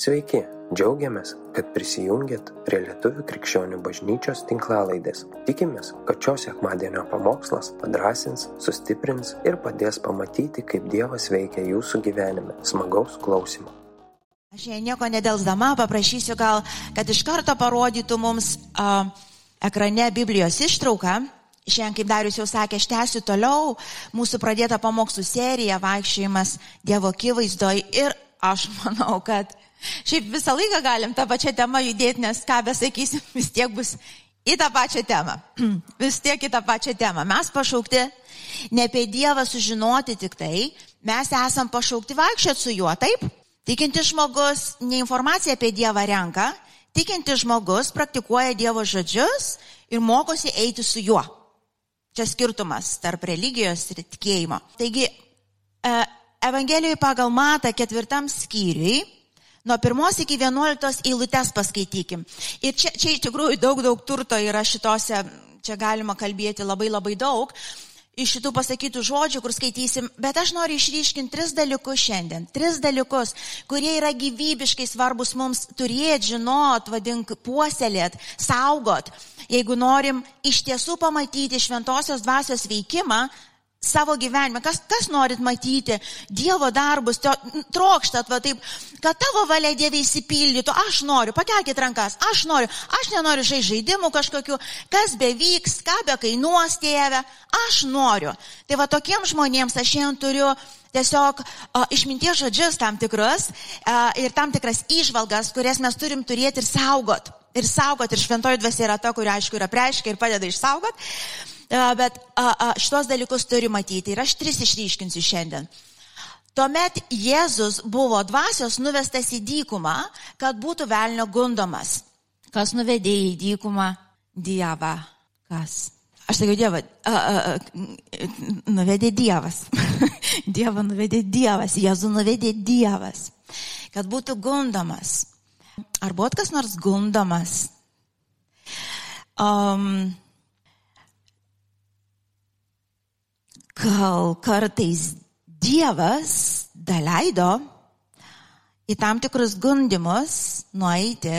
Sveiki, džiaugiamės, kad prisijungiat prie Lietuvų krikščionių bažnyčios tinklalaidės. Tikimės, kad šios sekmadienio pamokslas padrasins, sustiprins ir padės pamatyti, kaip Dievas veikia jūsų gyvenime. Smagaus klausimų. Aš jei nieko nedelsdama paprašysiu gal, kad iš karto parodytų mums uh, ekrane Biblijos ištrauką Šiandien, kaip Darius jau sakė, aš tęsiu toliau mūsų pradėtą pamokslų seriją vaikščiojimas Dievo akivaizdoj ir aš manau, kad šiaip visą laiką galim tą pačią temą judėti, nes ką besakysim, vis tiek bus į tą pačią temą. vis tiek į tą pačią temą. Mes pašaukti ne apie Dievą sužinoti tik tai, mes esam pašaukti vaikščioti su juo, taip? Tikinti žmogus ne informaciją apie Dievą renka, tikinti žmogus praktikuoja Dievo žodžius ir mokosi eiti su juo. Čia skirtumas tarp religijos ir tikėjimo. Taigi, e, Evangelijoje pagal Matą ketvirtam skyriui, nuo pirmos iki vienuoliktos eilutes paskaitykim. Ir čia, čia iš tikrųjų daug, daug turto yra šitose, čia galima kalbėti labai labai daug iš šitų pasakytų žodžių, kur skaitysim, bet aš noriu išryškinti tris dalykus šiandien. Tris dalykus, kurie yra gyvybiškai svarbus mums turėti, žinot, vadink, puoselėt, saugot. Jeigu norim iš tiesų pamatyti šventosios dvasios veikimą, savo gyvenime, kas, kas norit matyti? Dievo darbus, to, trokštat, va taip, kad tavo valia Dieve įsipildytų, aš noriu, pakelkite rankas, aš noriu, aš nenoriu žai žaidimų kažkokių, kas bevyks, ką be kainuos tėvę, aš noriu. Tai va tokiems žmonėms aš šiandien turiu tiesiog o, išminties žodžius tam tikrus a, ir tam tikras išvalgas, kurias mes turim turėti ir saugot. Ir saugot, ir šventoji dvasia yra ta, kuri aišku yra preiškia ir padeda išsaugot bet šitos dalykus turi matyti. Ir aš tris išryškinsiu šiandien. Tuomet Jėzus buvo dvasios nuvestas į dykumą, kad būtų velnio gundomas. Kas nuvedė į dykumą? Dievą. Kas? Aš sakiau, Dievą, a, a, nuvedė Dievas. Dievą nuvedė Dievas, Jėzų nuvedė Dievas. Kad būtų gundomas. Ar buvo kas nors gundomas? Um, gal kartais Dievas daleido į tam tikrus gundimus nueiti,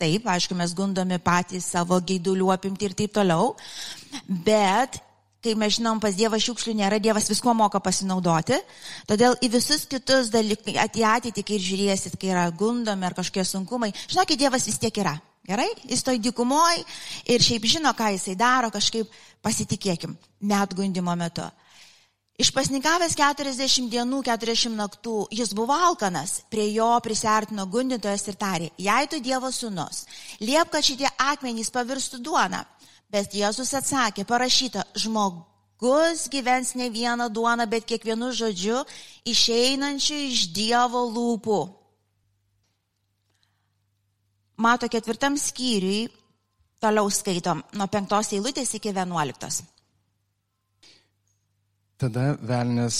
taip, aišku, mes gundomi patys savo gaidulių apimti ir taip toliau, bet kai mes žinom, pas Dievą šiukšlių nėra, Dievas visko moka pasinaudoti, todėl į visus kitus dalykus, į ateitį, kai žiūrėsit, kai yra gundomi ar kažkokie sunkumai, žinokit, Dievas vis tiek yra. Gerai? Jis toj dykumoj ir šiaip žino, ką jisai daro, kažkaip pasitikėkim, net gundimo metu. Išpasnikavęs 40 dienų, 40 naktų, jis buvo alkanas, prie jo prisartino gundintojas ir tarė, jei tu Dievo sūnus, liep, kad šitie akmenys pavirstų duoną. Bet Jėzus atsakė, parašyta, žmogus gyvens ne vieną duoną, bet kiekvienu žodžiu išeinančiu iš Dievo lūpų. Mato ketvirtam skyriui, toliau skaitom, nuo penktos eilutės iki vienuoliktos. Tada velnės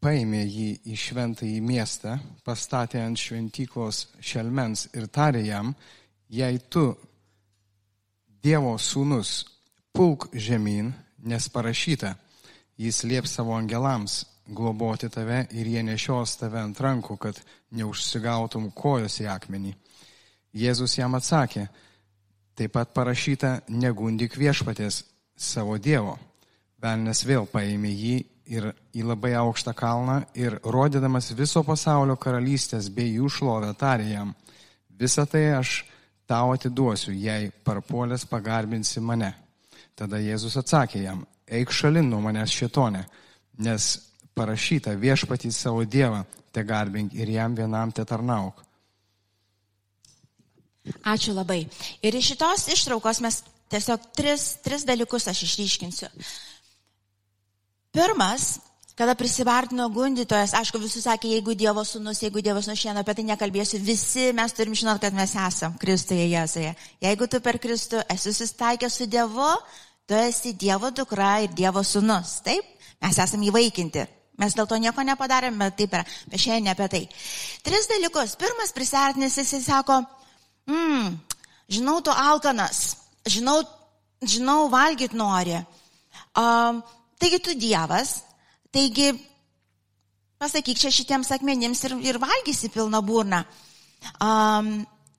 paėmė jį į šventąjį miestą, pastatė ant šventyklos šelmens ir tarė jam, jei tu, Dievo sūnus, pulk žemyn, nes parašyta, jis liep savo angelams globoti tave ir jie nešios tave ant rankų, kad neužsigautum kojos į akmenį. Jėzus jam atsakė, taip pat parašyta, negundik viešpatės savo Dievo Velnes vėl paėmė jį ir į labai aukštą kalną ir rodydamas viso pasaulio karalystės bei jų šlovę tarė jam, visą tai aš tau atiduosiu, jei parpuolės pagarbinsi mane. Tada Jėzus atsakė jam, eik šalin nuo manęs šitone, nes parašyta viešpatį savo Dievą, te garbink ir jam vienam te tarnauk. Ačiū labai. Ir iš šitos ištraukos mes tiesiog tris, tris dalykus aš išryškinsiu. Pirmas, kada prisivartino gundytojas, aišku, visi sakė, jeigu Dievo sūnus, jeigu Dievo sūnus šiandien apie tai nekalbėsiu, visi mes turim žinot, kad mes esam Kristuje Jėzuje. Jeigu tu per Kristų esi susitaikęs su Dievu, tu esi Dievo dukra ir Dievo sūnus. Taip, mes esam įvaikinti. Mes dėl to nieko nepadarėm, bet taip yra. Bet šiandien apie tai. Tris dalykus. Pirmas prisartinis, jisai sako, mm, žinau, tu alkanas, žinau, žinau, valgyt nori. Um, Taigi tu Dievas, taigi pasakyk čia šitiems akmenims ir, ir valgysi pilną burną. Um,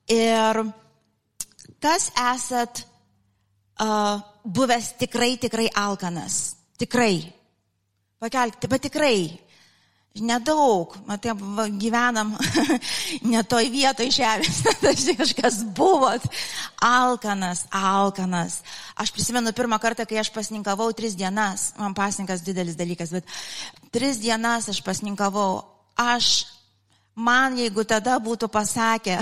ir kas esat uh, buvęs tikrai, tikrai alkanas? Tikrai. Pakelkite, bet tikrai. Nedaug, matai, gyvenam ne toj vietoj žemės, tas kažkas buvot. Alkanas, alkanas. Aš prisimenu pirmą kartą, kai aš pasninkavau tris dienas, man pasninkas didelis dalykas, bet tris dienas aš pasninkavau, aš, man jeigu tada būtų pasakę,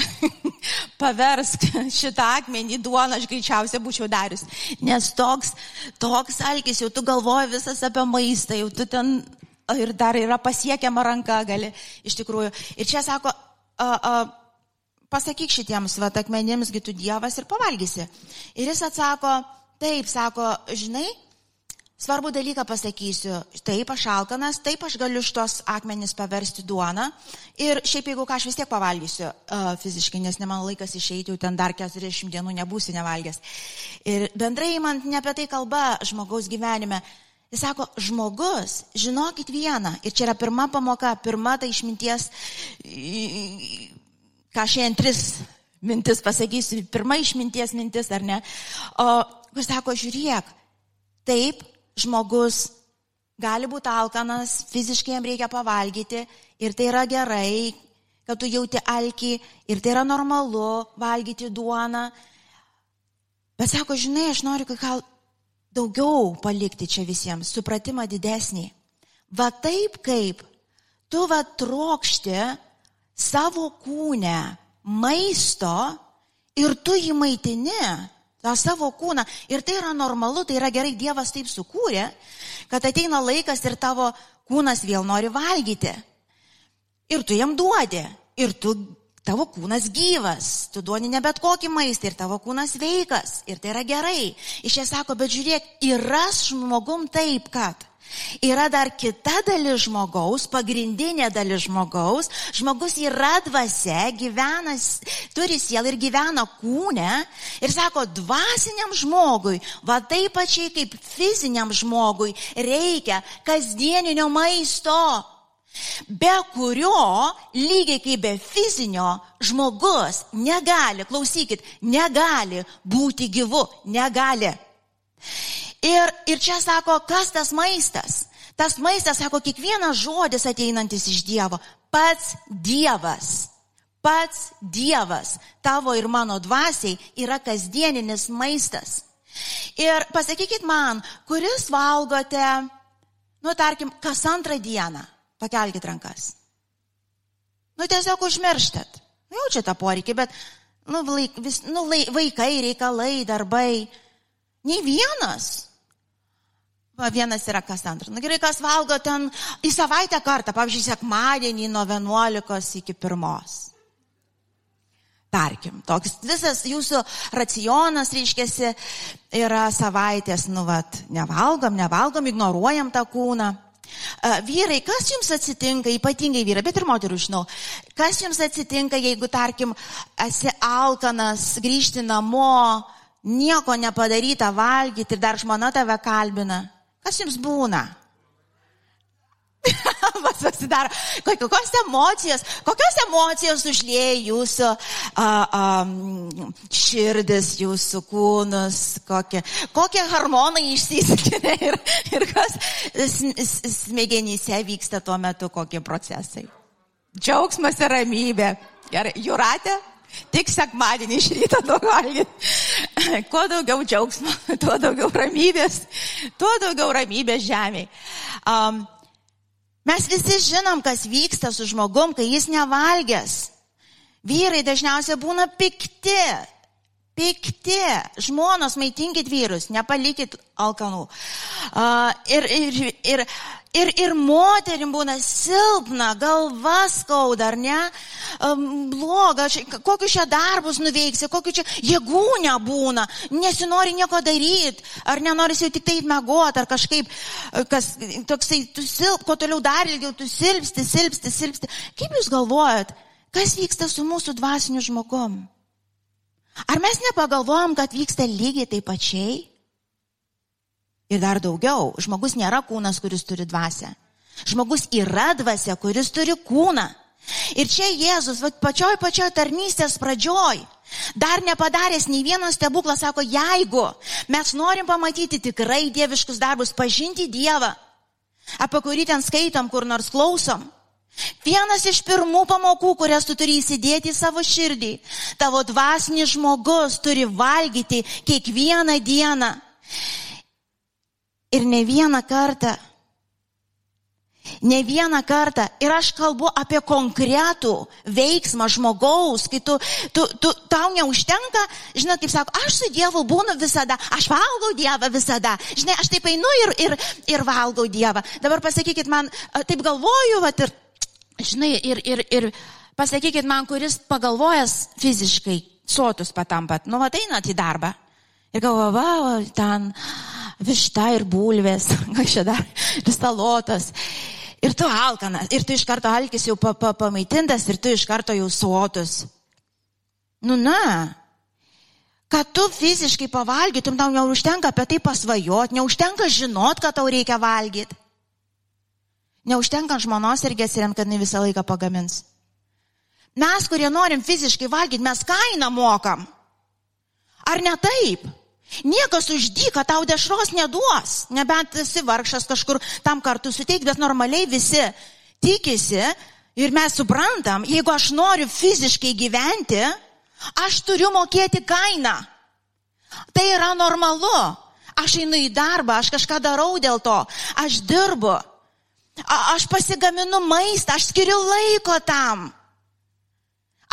paversk šitą akmenį duoną, aš greičiausiai būčiau darius. Nes toks, toks alkis, jau tu galvoji visas apie maistą, jau tu ten ir dar yra pasiekiama ranka gali iš tikrųjų. Ir čia sako, a, a, pasakyk šitiems vat akmenims, tu Dievas ir pavalgysi. Ir jis atsako, taip, sako, žinai, Svarbu dalyką pasakysiu. Taip, aš alkanas, taip, aš galiu šitos akmenis paversti duoną. Ir šiaip jeigu ką, aš vis tiek pavalgysiu uh, fiziškai, nes ne man laikas išeiti, jau ten dar 40 dienų nebūsi nevalgęs. Ir bendrai man ne apie tai kalba žmogaus gyvenime. Jis sako, žmogus, žinokit vieną, ir čia yra pirma pamoka, pirma tai išminties, ką šiandien tris mintis pasakysiu, pirma išminties mintis, ar ne? O jis sako, žiūrėk, taip, žmogus gali būti alkanas, fiziškai jam reikia pavalgyti ir tai yra gerai, kad tu jauti alkį ir tai yra normalu valgyti duoną. Bet sako, žinai, aš noriu, kad gal daugiau palikti čia visiems, supratimą didesnį. Va taip kaip tu va trokšti savo kūnę maisto ir tu jį maitini, tą savo kūną. Ir tai yra normalu, tai yra gerai, Dievas taip sukūrė, kad ateina laikas ir tavo kūnas vėl nori valgyti. Ir tu jam duodi. Ir tu Tavo kūnas gyvas, tu duoni ne bet kokį maistą ir tavo kūnas veikas. Ir tai yra gerai. Iš jie sako, bet žiūrėk, yra žmogum taip, kad yra dar kita dalis žmogaus, pagrindinė dalis žmogaus. Žmogus yra dvasia, gyvena, turi sielą ir gyvena kūne. Ir sako, dvasiniam žmogui, va taip pačiai kaip fiziniam žmogui, reikia kasdieninio maisto be kurio, lygiai kaip be fizinio, žmogus negali, klausykit, negali būti gyvu, negali. Ir, ir čia sako, kas tas maistas? Tas maistas, sako, kiekvienas žodis ateinantis iš Dievo, pats Dievas. Pats Dievas, tavo ir mano dvasiai yra kasdieninis maistas. Ir pasakykit man, kuris valgote, nu tarkim, kas antrą dieną Pakelkite rankas. Nu, tiesiog užmirštat. Nu, Jaučiate tą poreikį, bet, nu, laik, vis, nu lai, vaikai, reikalai, darbai. Nei vienas. Va, vienas yra kas antras. Na nu, gerai, kas valgo ten į savaitę kartą, pavyzdžiui, sekmadienį nuo 11 iki 1. Tarkim, toks visas jūsų racionas, reiškia, yra savaitės, nu, vat, nevalgom, nevalgom, ignoruojam tą kūną. Vyrai, kas jums atsitinka, ypatingai vyrai, bet ir moterų žinau, kas jums atsitinka, jeigu, tarkim, esi alkanas, grįžti namo, nieko nepadaryta valgyti ir dar žmona tave kalbina? Kas jums būna? Vas pasidaro. Kokios emocijos, kokios emocijos užlėja jūsų a, a, širdis, jūsų kūnus, kokie, kokie hormonai išsiskiria ir, ir kas smegenyse vyksta tuo metu, kokie procesai. Džiaugsmas ir ramybė. Gerai, Juratė, tik sekmadienį iš ryto daug valgyti. Kuo daugiau džiaugsmo, tuo daugiau ramybės, tuo daugiau ramybės žemėje. Um, Mes visi žinom, kas vyksta su žmogum, kai jis nevalgęs. Vyrai dažniausiai būna pikti. Pikti. Žmonos, maitinkit vyrus, nepalikit alkanų. Uh, ir, ir, ir, ir, ir moterim būna silpna, galva skauda, ar ne? Um, bloga, kokius čia darbus nuveiksi, kokiu čia jėgų nebūna, nesinori nieko daryti, ar nenori jau tik taip mėgoti, ar kažkaip, kas, toksai, tu silp, kuo toliau dar ilgiau, tu silpsti, silpsti, silpsti. Kaip jūs galvojat, kas vyksta su mūsų dvasiniu žmogum? Ar mes nepagalvojom, kad vyksta lygiai taip pačiai? Ir dar daugiau, žmogus nėra kūnas, kuris turi dvasę. Žmogus yra dvasia, kuris turi kūną. Ir čia Jėzus, va, pačioj pačioj tarnystės pradžioj, dar nepadaręs nei vieną stebuklą, sako, jeigu mes norim pamatyti tikrai dieviškus darbus, pažinti Dievą, apie kurį ten skaitom, kur nors klausom, Vienas iš pirmų pamokų, kurias tu turi įsidėti į savo širdį, tavo dvasinis žmogus turi valgyti kiekvieną dieną. Ir ne vieną kartą Ne vieną kartą. Ir aš kalbu apie konkretų veiksmą žmogaus, kai tu, tu, tu, tau neužtenka, žinai, kaip sako, aš su Dievu būnu visada, aš valgau Dievą visada. Žinai, aš taip einu ir, ir, ir valgau Dievą. Dabar pasakykit man, taip galvoju, vat, ir, žinai, ir, ir, ir pasakykit man, kuris pagalvojęs fiziškai sotus patampat, nu, va, einat į darbą. Ir galvoju, va, ten višta ir bulvės, čia dar, ir salotas. Ir tu alkanas, ir tu iš karto alkis jau pa, pa, pamaitintas, ir tu iš karto jau suotus. Nu, na, kad tu fiziškai pavalgytum, tau neužtenka apie tai pasvajot, neužtenka žinot, kad tau reikia valgyti. Neužtenka žmonos ir gesiriam, kad ne visą laiką pagamins. Mes, kurie norim fiziškai valgyti, mes kainą mokam. Ar ne taip? Niekas už dyką tau dešros neduos, nebent esi vargšas kažkur tam kartu suteikti, bet normaliai visi tikisi ir mes suprantam, jeigu aš noriu fiziškai gyventi, aš turiu mokėti kainą. Tai yra normalu. Aš einu į darbą, aš kažką darau dėl to, aš dirbu, A, aš pasigaminu maistą, aš skiriu laiko tam.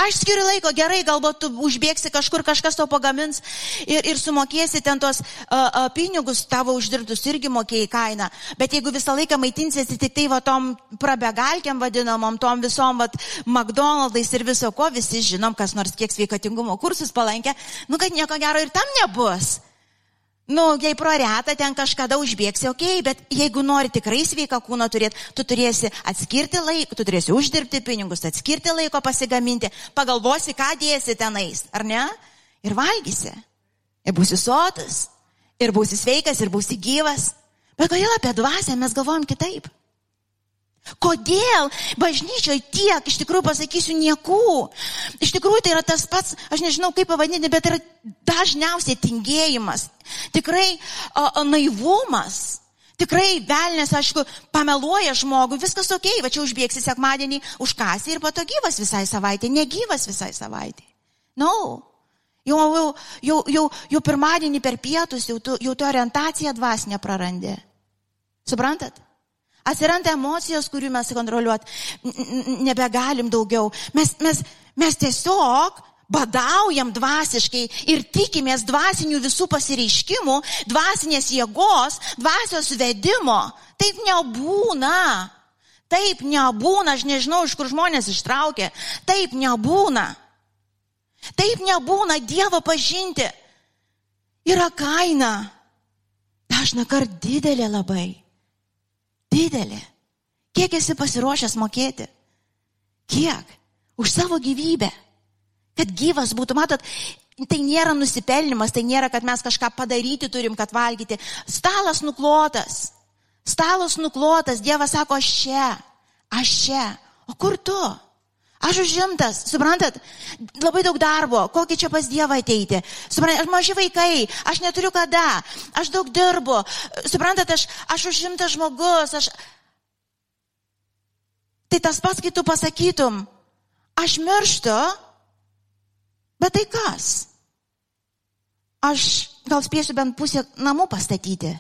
Aš skiriu laiko, gerai, galbūt tu užbėgsi kažkur, kažkas to pagamins ir, ir sumokėsi ten tos uh, uh, pinigus tavo uždirbtus irgi mokėjai kainą. Bet jeigu visą laiką maitinsiesi tik tai va tom prabegalkiam vadinamom, tom visom va McDonald's ir viso ko, visi žinom, kas nors kiek sveikatingumo kursus palankė, nu kad nieko gero ir tam nebus. Nu, jei pro retą ten kažkada užbėgsi, okei, okay, bet jeigu nori tikrai sveiką kūną turėti, tu turėsi atskirti laiko, tu turėsi uždirbti pinigus, atskirti laiko pasigaminti, pagalvosi, ką dėsi tenais, ar ne? Ir valgysi. Ir būsi sotus, ir būsi sveikas, ir būsi gyvas. Bet kodėl apie dvasę mes galvojam kitaip? Kodėl bažnyčioje tiek, iš tikrųjų pasakysiu, niekų. Iš tikrųjų tai yra tas pats, aš nežinau kaip pavadinti, bet yra dažniausiai tingėjimas. Tikrai o, o, naivumas. Tikrai velnės, aišku, pameluoja žmogui, viskas ok, va čia užbėgsi sekmadienį, užkasi ir pato gyvas visai savaitė, negyvas visai savaitė. No. Jau, jau, jau, jau, jau pirmadienį per pietus, jau tu, jau tu orientaciją dvasinę prarandi. Suprantat? Atsiranda emocijos, kurių mes kontroliuoti nebegalim daugiau. Mes, mes, mes tiesiog badaujam dvasiškai ir tikimės dvasinių visų pasireiškimų, dvasinės jėgos, dvasios vedimo. Taip nebūna. Taip nebūna, aš nežinau, iš kur žmonės ištraukė. Taip nebūna. Taip nebūna Dievo pažinti. Yra kaina. Dažna kart didelė labai. Didelė. Kiek esi pasiruošęs mokėti? Kiek? Už savo gyvybę. Kad gyvas būtų, matot, tai nėra nusipelnimas, tai nėra, kad mes kažką padaryti turim, kad valgyti. Stalas nuklotas. Stalas nuklotas. Dievas sako, aš čia. Aš čia. O kur tu? Aš užimtas, suprantat, labai daug darbo, kokį čia pas Dievą ateiti. Suprantat, aš maži vaikai, aš neturiu kada, aš daug dirbu, suprantat, aš, aš užimtas žmogus, aš... Tai tas pats, kai tu pasakytum, aš mirštu, bet tai kas? Aš gal spėsiu bent pusę namų pastatyti,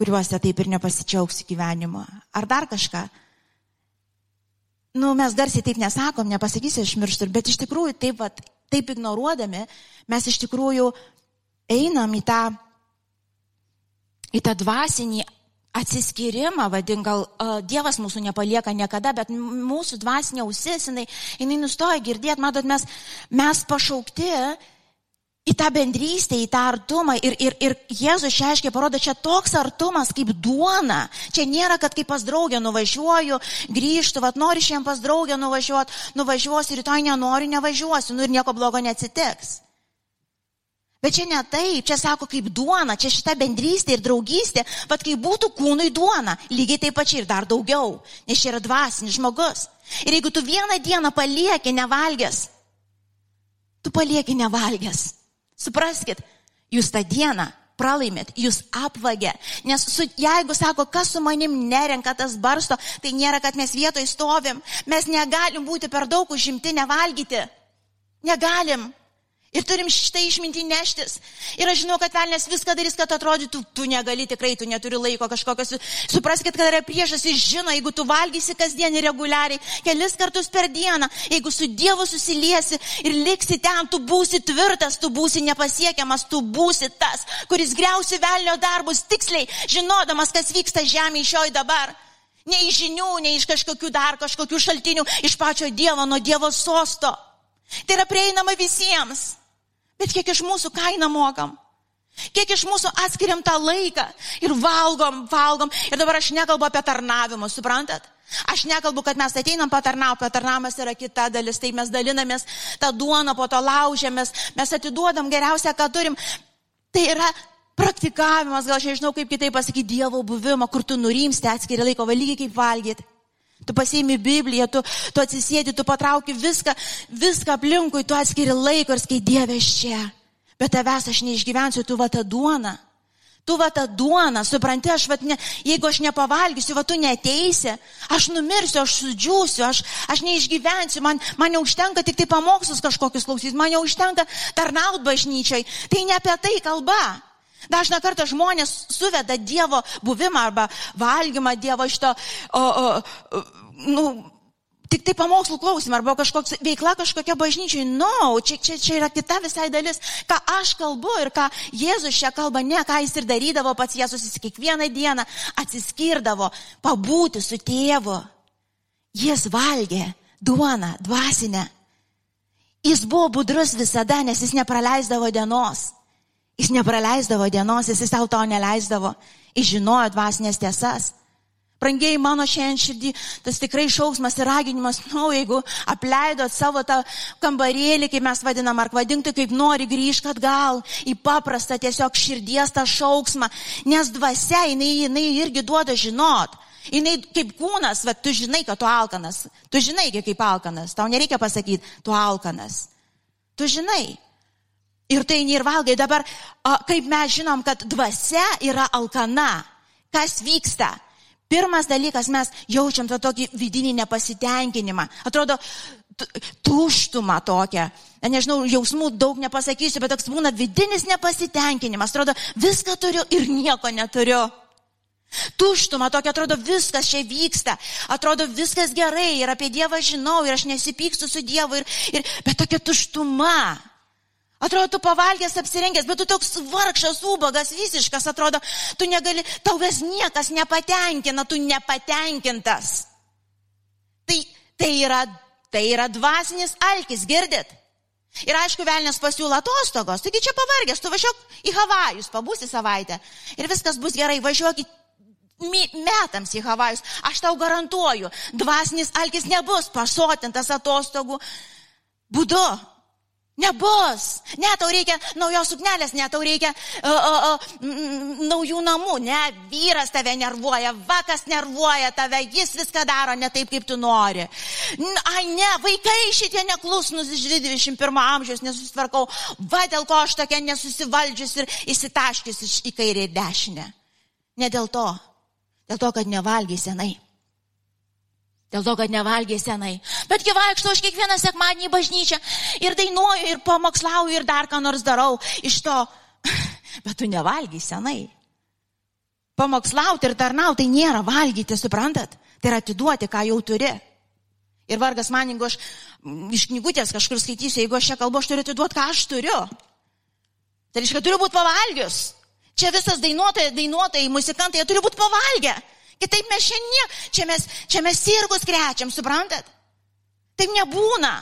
kuriuose taip ir nepasičiauksiu gyvenimo, ar dar kažką nu, mes garsiai taip nesakom, nepasakysiu išmirštų, bet iš tikrųjų taip, vat, taip ignoruodami, mes iš tikrųjų einam į tą, į tą dvasinį atsiskyrimą, vadin, gal Dievas mūsų nepalieka niekada, bet mūsų dvasinė ausis, jinai, jinai nustoja girdėti, matot, mes, mes pašaukti į tą bendrystę, į tą artumą. Ir, ir, ir Jėzus čia aiškiai parodo, čia toks artumas kaip duona. Čia nėra, kad kaip pas draugę nuvažiuoju, grįžtu, vad nori šiandien pas draugę nuvažiuoti, nuvažiuosiu, rytoj nenoriu, nevažiuosiu, nu ir nieko blogo neatsitiks. Bet čia ne taip, čia sako kaip duona, čia šita bendrystė ir draugystė, bet kaip būtų kūnui duona, lygiai taip pačiai ir dar daugiau, nes čia yra dvasinis žmogus. Ir jeigu tu vieną dieną palieki nevalgęs, tu palieki nevalgęs. Supraskit, jūs tą dieną pralaimėt, jūs apvagė. Nes su, jeigu sako, kas su manim nerenka tas barsto, tai nėra, kad mes vietoj stovim. Mes negalim būti per daug užimti nevalgyti. Negalim. Ir turim šitą išmintį neštis. Ir aš žinau, kad velnės viską darys, kad atrodytų, tu negali tikrai, tu neturi laiko kažkokios. Supraskite, kad yra priešas, jis žino, jeigu tu valgysi kasdien ir reguliariai, kelis kartus per dieną, jeigu su Dievu susiliesi ir liksi ten, tu būsi tvirtas, tu būsi nepasiekiamas, tu būsi tas, kuris greusi velnio darbus tiksliai, žinodamas, kas vyksta žemėje šioj dabar. Ne iš žinių, ne iš kažkokių dar kažkokių šaltinių, iš pačio Dievo, nuo Dievo sosto. Tai yra prieinama visiems. Bet kiek iš mūsų kainą mokam? Kiek iš mūsų atskiriam tą laiką ir valgom, valgom. Ir dabar aš nekalbu apie tarnavimą, suprantat? Aš nekalbu, kad mes ateinam patarnau, patarnavimas yra kita dalis, tai mes dalinamės tą duoną, po to laužiamės, mes atiduodam geriausią, ką turim. Tai yra praktikavimas, gal aš nežinau kaip kitaip pasakyti, Dievo buvimą, kur tu nurimsti atskiri laiko, valygiai kaip valgyti. Tu pasiimi Bibliją, tu, tu atsisėdi, tu patrauki viską, viską aplinkui, tu atskiri laiko ir skai Dieve čia. Bet tavęs aš neišgyvensiu, tu va tą duoną. Tu va tą duoną, supranti, aš va, ne, jeigu aš nepavalgysiu, va tu neteisi, aš numirsiu, aš sudžiūsiu, aš, aš neišgyvensiu, man, man neužtenka tik tai pamokslus kažkokius klausyti, man neužtenka tarnaut bažnyčiai. Tai ne apie tai kalba. Dažna kartą žmonės suveda Dievo buvimą arba valgymą Dievo iš to, o, o, nu, tik tai pamokslų klausimą arba kažkoks veikla kažkokia bažnyčiai. No, čia, čia, čia yra kita visai dalis, ką aš kalbu ir ką Jėzus čia kalba, ne ką jis ir darydavo pats Jėzus, jis kiekvieną dieną atsiskirdavo pabūti su tėvu. Jis valgė duoną, dvasinę. Jis buvo budrus visada, nes jis nepraleisdavo dienos. Jis nepraleisdavo dienos, jis savo to neleisdavo. Jis žinojo dvasinės tiesas. Prangiai mano šiandien širdį, tas tikrai šauksmas ir raginimas, na, nu, jeigu apleidot savo tą kambarėlį, kaip mes vadinam, ar vadinti kaip nori, grįžk atgal į paprastą tiesiog širdies tą šauksmą, nes dvasia, jinai, jinai irgi duoda žinot. Jinai kaip kūnas, va, tu žinai, kad tu alkanas. Tu žinai, kaip alkanas. Tau nereikia pasakyti, tu alkanas. Tu žinai. Ir tai ir valgai. Dabar, kaip mes žinom, kad dvasia yra alkana. Kas vyksta? Pirmas dalykas, mes jaučiam tą tokį vidinį nepasitenkinimą. Atrodo, tuštumą tokią. Nežinau, jausmų daug nepasakysiu, bet toks būna vidinis nepasitenkinimas. Atrodo, viską turiu ir nieko neturiu. Tuštuma, tokia atrodo viskas čia vyksta, atrodo viskas gerai ir apie Dievą žinau ir aš nesipykstu su Dievu, ir, ir, bet tokia tuštuma. Atrodo, tu pavalgęs, apsirengęs, bet tu toks vargšas, ubagas, visiškas, atrodo, tu negali, tavęs niekas nepatenkina, tu nepatenkintas. Tai, tai, yra, tai yra dvasinis alkis, girdit? Ir aišku, velnės pasiūlo atostogos, taigi čia pavargęs, tu važiuok į Havajus, pabūsi savaitę ir viskas bus gerai, važiuok į metams į Havajus. Aš tau garantuoju, dvasinis alkis nebus pasotintas atostogų būdu. Nebus. Ne, tau reikia naujos suknelės, ne, tau reikia uh, uh, uh, naujų namų. Ne, vyras tave nervuoja, vakas nervuoja tave, jis viską daro ne taip, kaip tu nori. Ai, ne, vaikai šitie neklusnus iš 21 amžiaus nesusitvarkau. Va, dėl ko aš tokia nesusivaldžius ir įsitaškius į kairę ir dešinę. Ne dėl to. Dėl to, kad nevalgiai senai. Dėl to, kad nevalgė senai. Betgi vaikšto aš kiekvieną sekmadienį į bažnyčią ir dainuoju, ir pamokslauju, ir dar ką nors darau iš to. Bet tu nevalgy senai. Pamokslauti ir tarnauti tai nėra valgyti, suprantat? Tai yra atiduoti, ką jau turi. Ir vargas man, jeigu aš iš knygutės kažkur skaitysiu, jeigu aš čia kalbu, aš turiu atiduoti, ką aš turiu. Tai reiškia, turiu būti pavalgius. Čia visas dainuotojai, dainuotojai, muzikantai, jie turi būti pavalgę. Kitaip mes šiandien, čia mes, čia mes sirgus krečiam, suprantat? Taip nebūna.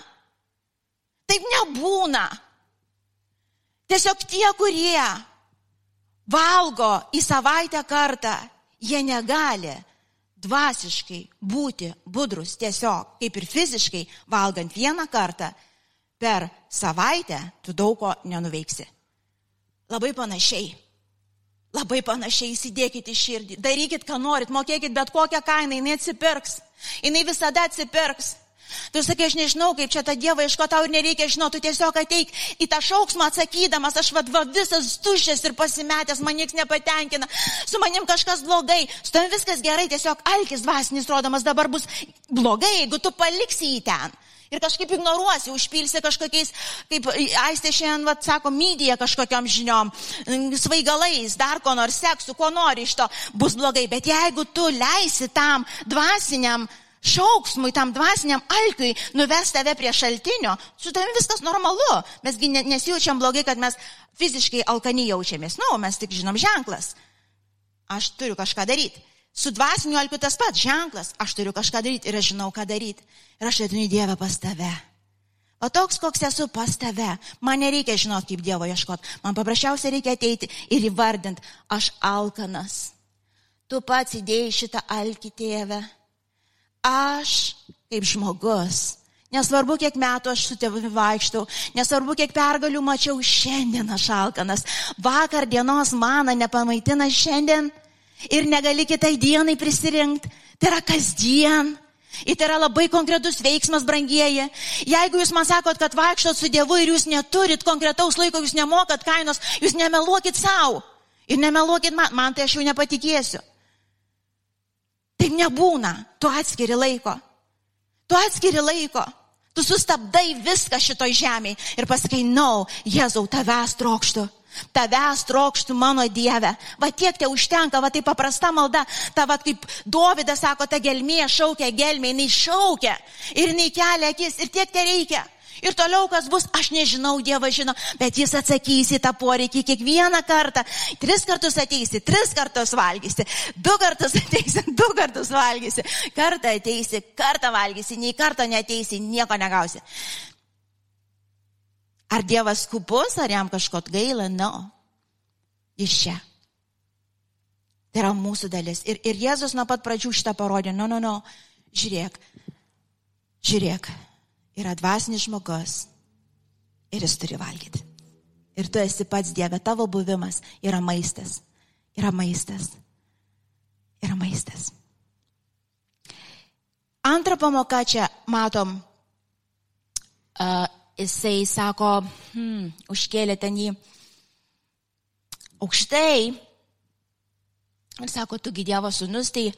Taip nebūna. Tiesiog tie, kurie valgo į savaitę kartą, jie negali dvasiškai būti budrus tiesiog, kaip ir fiziškai, valgant vieną kartą per savaitę, tu daug ko nenuveiksi. Labai panašiai. Labai panašiai įsidėkite į širdį. Darykit, ką norit, mokėkit bet kokią kainą, jinai atsipirks. Jinai visada atsipirks. Tu sakai, aš nežinau, kaip čia tą Dievą iš ko tau ir nereikia žinoti, tu tiesiog ateik į tą šauksmą atsakydamas, aš vad va, visas tuščias ir pasimetęs, man niekas nepatenkina, su manim kažkas blogai, su tavim viskas gerai, tiesiog alkis dvasinis rodomas dabar bus blogai, jeigu tu paliksi jį ten. Ir kažkaip ignoruosi, užpilsi kažkokiais, kaip aistė šiandien, vat, sako, mydija kažkokiam žiniom, svaigalais, dar ko nors seksu, ko nori iš to, bus blogai. Bet jeigu tu leisi tam dvasiniam šauksmui, tam dvasiniam alkiui nuves tave prie šaltinio, su tavimi viskas normalu. Mesgi nesijaučiam blogai, kad mes fiziškai alkani jaučiamės. Na, nu, mes tik žinom ženklas. Aš turiu kažką daryti. Su dvasiniu alkiu tas pats ženklas. Aš turiu kažką daryti ir aš žinau, ką daryti. Ir aš atinu Dievą pas tave. O toks, koks esu pas tave, man nereikia žinoti, kaip Dievo ieškoti. Man paprasčiausiai reikia ateiti ir įvardinti, aš alkanas. Tu pats įdėjai šitą alkį tėvę aš kaip žmogus. Nesvarbu, kiek metų aš su tėvumi vaikštau, nesvarbu, kiek pergalių mačiau, šiandien aš alkanas. Vakar dienos maną nepamaitina šiandien ir negali kitai dienai prisirinkti. Tai yra kasdien. Ir tai yra labai konkretus veiksmas, brangieji. Jeigu jūs man sakot, kad vaikštot su Dievu ir jūs neturit konkretaus laiko, jūs nemokat kainos, jūs nemeluokit savo. Ir nemeluokit man, man tai aš jau nepatikėsiu. Taip nebūna. Tu atskiri laiko. Tu atskiri laiko. Tu sustabdai viską šitoj žemėje ir pasakai, no, Jėzau, tavęs trokštų. Tavęs trokštų mano Dieve. Va tiek te užtenka, va tai paprasta malda. Ta va kaip Dovydas sako, ta gelmė šaukia gelmė, jinai šaukia ir jinai kelia akis ir tiek te reikia. Ir toliau kas bus, aš nežinau, Dievas žino, bet jis atsakys į tą poreikį kiekvieną kartą. Tris kartus ateisi, tris kartus valgysi, du kartus ateisi, du kartus valgysi, kartą ateisi, kartą valgysi, nei karto neteisi, nieko negausi. Ar Dievas kupus, ar jam kažko gaila, no. Jis čia. Tai yra mūsų dalis. Ir, ir Jėzus nuo pat pradžių šitą parodė, no, no, no, žiūrėk, žiūrėk yra dvasinis žmogus ir jis turi valgyti. Ir tu esi pats Dieve, tavo buvimas yra maistas. Yra maistas. Yra maistas. Antra pamoka čia matom, uh, jisai sako, hmm, užkėlė ten jį aukštai. Ir sako, tugi Dievo sunus, tai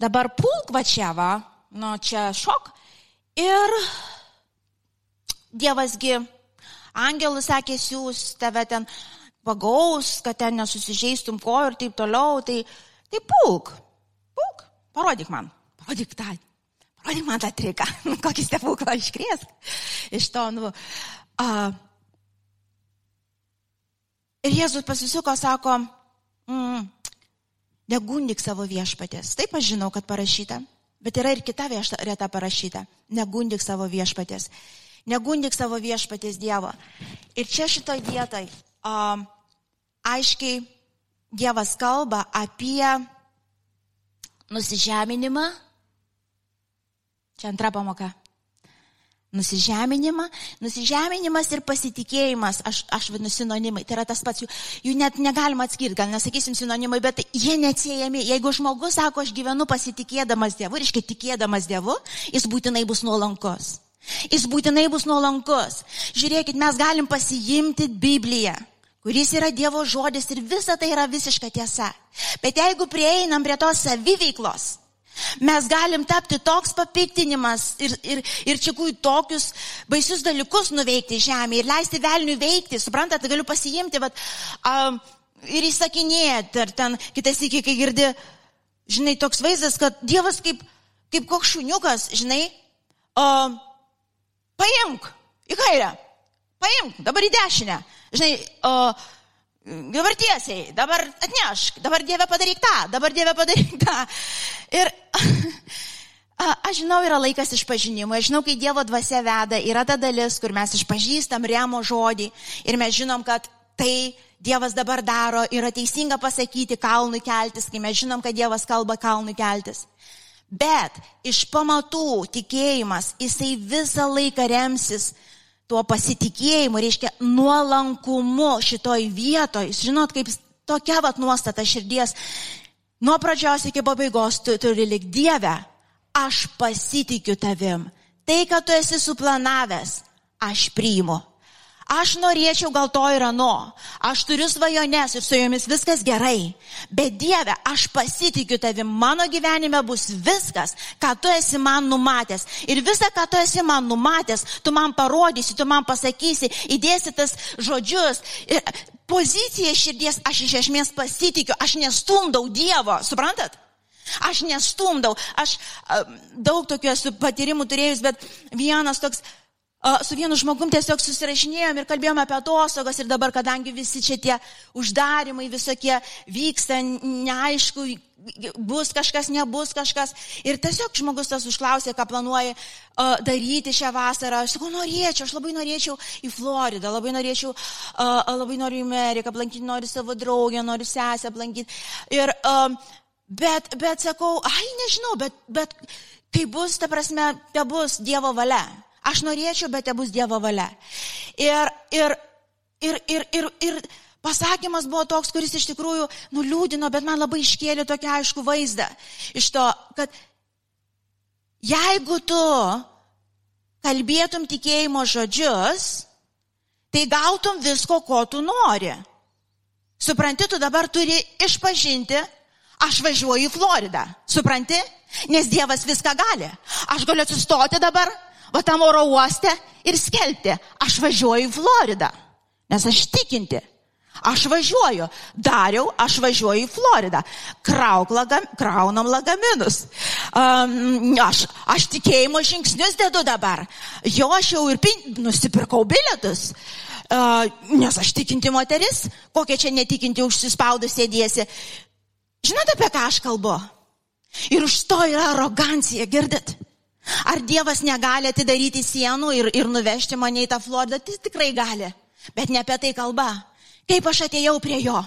dabar pulk va čia va, nu čia šok. Ir Dievasgi, angelus sakė, siūs tave ten pagaus, kad ten nesusižeistum ko ir taip toliau, tai, tai pulk, pulk, parodyk man, parodyk tą, parodyk man tą triką, kokį stebuklą iškrės iš to, nu. Uh, ir Jėzus pasisuko, sako, mm, negundik savo viešpatės. Taip aš žinau, kad parašyta, bet yra ir kita vieta parašyta, negundik savo viešpatės. Negundik savo viešpatės Dievo. Ir čia šitoj vietoj um, aiškiai Dievas kalba apie nusižeminimą. Čia antra pamoka. Nusižeminimą, nusižeminimas ir pasitikėjimas, aš, aš vadinu sinonimai, tai yra tas pats, jų, jų net negalima atskirti, gal nesakysim sinonimai, bet jie neatsiejami. Jeigu žmogus sako, aš gyvenu pasitikėdamas Dievu, reiškia tikėdamas Dievu, jis būtinai bus nuolankus. Jis būtinai bus nuolankus. Žiūrėkit, mes galim pasiimti Bibliją, kuris yra Dievo žodis ir visa tai yra visiška tiesa. Bet jeigu prieinam prie tos saviveiklos, Mes galim tapti toks papiktinimas ir, ir, ir čia kui tokius baisius dalykus nuveikti žemėje ir leisti velniui veikti. Suprantate, galiu pasiimti vat, um, ir įsakinėti, ar ten kitas iki, kai girdi, žinai, toks vaizdas, kad Dievas kaip, kaip koks šuniukas, žinai, um, paimk į kairę, paimk, dabar į dešinę. Žinai, o, dabar tiesiai, dabar atnešk, dabar Dieve padaryk tą, dabar Dieve padaryk tą. Ir aš žinau, yra laikas išpažinimo, aš žinau, kai Dievo dvasia veda, yra ta dalis, kur mes išpažįstam remo žodį ir mes žinom, kad tai Dievas dabar daro, yra teisinga pasakyti kalnui keltis, kai mes žinom, kad Dievas kalba kalnui keltis. Bet iš pamatų tikėjimas, jisai visą laiką remsis tuo pasitikėjimu, reiškia nuolankumu šitoj vietoj. Žinot, kaip tokia vat nuostata širdies. Nuo pradžios iki pabaigos tu turi lik Dievę. Aš pasitikiu tavim. Tai, ką tu esi suplanavęs, aš priimu. Aš norėčiau gal to ir ano. Aš turiu svajones ir su jomis viskas gerai. Bet Dieve, aš pasitikiu tavim. Mano gyvenime bus viskas, ką tu esi man numatęs. Ir visą, ką tu esi man numatęs, tu man parodysi, tu man pasakysi, įdėsi tas žodžius. Ir pozicija širdies, aš iš esmės pasitikiu, aš nestumdau Dievo. Suprantat? Aš nestumdau, aš daug tokių esu patyrimų turėjus, bet vienas toks, su vienu žmogum tiesiog susirašinėjom ir kalbėjom apie atostogas ir dabar, kadangi visi čia tie uždarimai visokie vyksta, neaišku, bus kažkas, nebus kažkas. Ir tiesiog žmogus tas užklausė, ką planuoja uh, daryti šią vasarą. Aš sakau, norėčiau, aš labai norėčiau į Floridą, labai norėčiau, uh, labai noriu į Ameriką aplankyti, noriu savo draugę, noriu sesę aplankyti. Ir, uh, bet, bet sakau, ai nežinau, bet, bet kai bus, ta prasme, te bus Dievo valia. Aš norėčiau, bet te bus Dievo valia. Ir, ir, ir, ir, ir, ir pasakymas buvo toks, kuris iš tikrųjų nuliūdino, bet man labai iškėlė tokį aišku vaizdą. Iš to, kad jeigu tu kalbėtum tikėjimo žodžius, tai gautum visko, ko tu nori. Supranti, tu dabar turi išpažinti, aš važiuoju į Floridą. Supranti? Nes Dievas viską gali. Aš galiu atsistoti dabar va tam oro uoste ir skelbti, aš važiuoju į Floridą, nes aš tikinti. Aš važiuoju, dariau, aš važiuoju į Floridą. Krauk lagam, kraunam lagaminus. Um, aš, aš tikėjimo žingsnius dedu dabar. Jo, aš jau ir pin, nusipirkau bilietus. Uh, nes aš tikinti moteris, kokia čia netikinti užsispaudus sėdėsi. Žinote, apie ką aš kalbu? Ir už to yra arogancija, girdit? Ar Dievas negali atidaryti sienų ir, ir nuvežti mane į tą Floridą? Tai tikrai gali. Bet ne apie tai kalba. Kaip aš atėjau prie jo?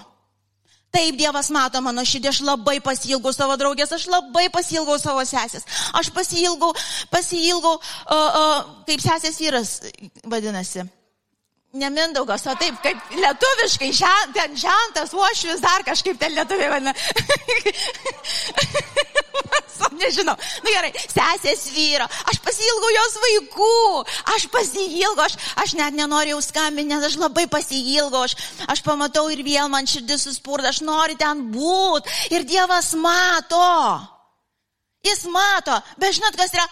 Taip Dievas mato mano širdį, aš labai pasilgau savo draugės, aš labai pasilgau savo sesės. Aš pasilgau, pasilgau, uh, uh, kaip sesės vyras vadinasi. Nemindaugas, o taip, kaip lietuviškai, žen, ten žentas, uošvis, dar kažkaip ten lietuviai vadina. Nežinau. Na nu, gerai, sesės vyro, aš pasilgau jos vaikų, aš pasilgau, aš, aš net nenorėjau skambinti, nes aš labai pasilgau, aš, aš pamatau ir vėl man širdis suspurda, aš noriu ten būti. Ir Dievas mato. Jis mato, bet žinot, kas yra,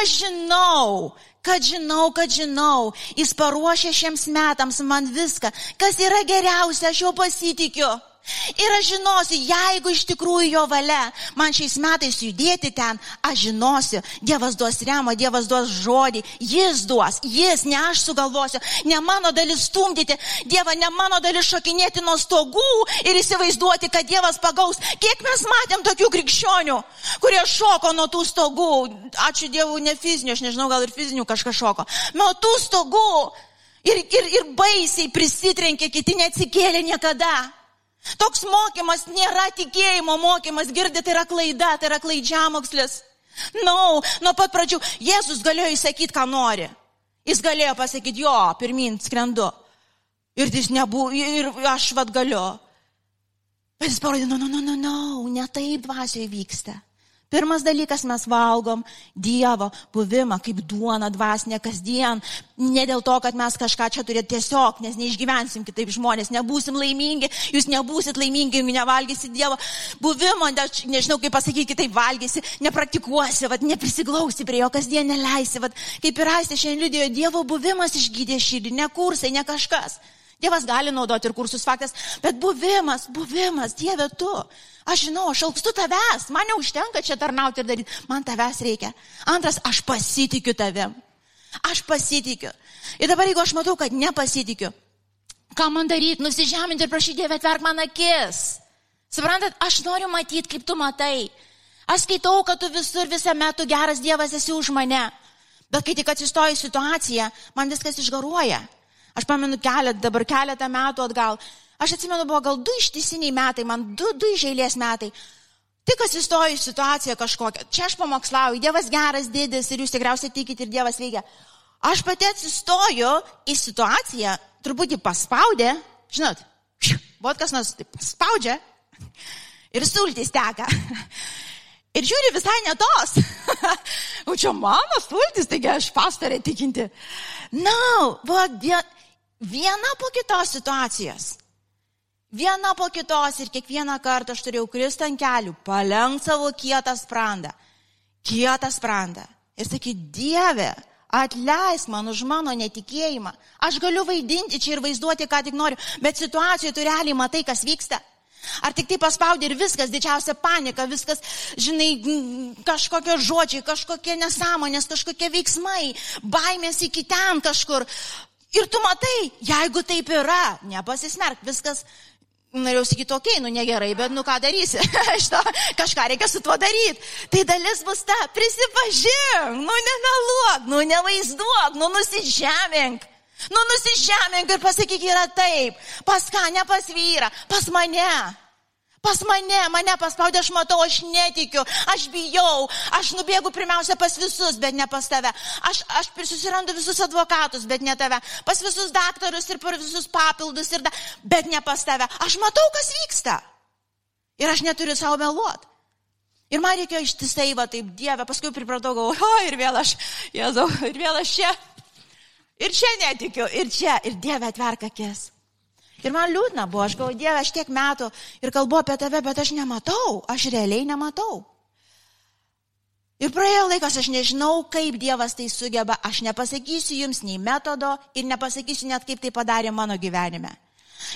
aš žinau, kad žinau, kad žinau, jis paruošė šiems metams man viską, kas yra geriausia, aš jau pasitikiu. Ir aš žinosiu, jeigu iš tikrųjų jo valia man šiais metais judėti ten, aš žinosiu, Dievas duos remą, Dievas duos žodį, Jis duos, Jis, ne aš sugalvosiu, ne mano dalis stumdyti, Dievą, ne mano dalis šokinėti nuo stogų ir įsivaizduoti, kad Dievas pagaus. Kiek mes matėm tokių krikščionių, kurie šoko nuo tų stogų, ačiū Dievui, ne fizinių, aš nežinau, gal ir fizinių kažkas šoko, nuo tų stogų ir, ir, ir baisiai prisitrenkė, kiti neatsikėlė niekada. Toks mokymas nėra tikėjimo mokymas, girdite, tai yra klaida, tai yra klaidžiamokslis. Na, no, nuo pat pradžių Jėzus galėjo įsakyti, ką nori. Jis galėjo pasakyti, jo, pirmin skrendu. Ir nebuvo, ir aš vad galiu. Bet jis parodė, no, no, no, no, no, ne taip dvasioje vyksta. Pirmas dalykas, mes valgom Dievo buvimą kaip duona dvasinė kasdien. Ne dėl to, kad mes kažką čia turėtume tiesiog, nes neišgyvensim kitaip žmonės, nebūsim laimingi, jūs nebūsit laimingi, jeigu nevalgysi Dievo buvimo, aš nežinau kaip pasakyti, kitaip valgysi, nepraktikuosi, vat, neprisiglausi prie jo kasdien, neleisi. Vat, kaip ir aistė šiandien liudėjo, Dievo buvimas išgydė širdį, ne kursai, ne kažkas. Dievas gali naudoti ir kursus faktas, bet buvimas, buvimas, Dieve tu. Aš žinau, aš aukstu tavęs, man neužtenka čia tarnauti ir daryti, man tavęs reikia. Antras, aš pasitikiu tavim. Aš pasitikiu. Ir dabar, jeigu aš matau, kad nepasitikiu, ką man daryti, nusižeminti ir prašyti Dievę atverk man akis. Suprantat, aš noriu matyti, kaip tu matai. Aš skaitau, kad tu visur visą metų geras Dievas esi už mane. Bet kai tik atsistoji situacija, man viskas išgaruoja. Aš pamenu keletą, dabar keletą metų atgal. Aš atsimenu, buvo gal du ištisiniai metai, man du, du išėlės metai. Tik atsistoju į situaciją kažkokią. Čia aš pamokslauju, Dievas geras didis ir jūs tikriausiai tikit ir Dievas veikia. Aš pati atsistoju į situaciją, truputį paspaudė, žinot, buvo kas nors taip spaudžia ir sultys teka. Ir žiūri visai ne tos. o čia mano sultis, taigi aš pastarė tikinti. Na, no, va, viena po kitos situacijos. Viena po kitos ir kiekvieną kartą aš turėjau kristi ant kelių, palenk savo kietą sprandą. Kietą sprandą. Ir sakyti, Dieve, atleis man už mano netikėjimą. Aš galiu vaidinti čia ir vaizduoti, ką tik noriu, bet situacijoje tu realiai matai, kas vyksta. Ar tik tai paspaudė ir viskas, didžiausia panika, viskas, žinai, kažkokie žodžiai, kažkokie nesąmonės, kažkokie veiksmai, baimės iki ten kažkur. Ir tu matai, jeigu taip yra, nepasismerk, viskas, norėjau sakyti, okei, okay, nu negerai, bet nu ką darysi, Šitą, kažką reikia su tuo daryti. Tai dalis bus ta, prisipažink, nu nemeluok, nu nevaizduok, nu nusižemink. Nu nusižemink ir pasakyk, yra taip. Pas ką, ne pas vyrą, pas mane. Pas mane, mane paspaudė, aš matau, aš netikiu, aš bijau, aš nubėgu pirmiausia pas visus, bet ne pas tave. Aš, aš susirandu visus advokatus, bet ne tave. Pas visus daktarus ir per visus papildus, da, bet ne pas tave. Aš matau, kas vyksta. Ir aš neturiu savo meluoti. Ir man reikėjo ištisai, va taip, Dieve, paskui pripratau, galvoju, ir vėl aš, Jėzau, ir vėl aš čia. Ir čia netikiu, ir čia, ir Dieve atverk akis. Ir man liūdna buvo, aš galvoju, Dieve, aš tiek metų ir kalbu apie tave, bet aš nematau, aš realiai nematau. Ir praėjo laikas, aš nežinau, kaip Dievas tai sugeba, aš nepasakysiu jums nei metodo ir nepasakysiu net, kaip tai padarė mano gyvenime.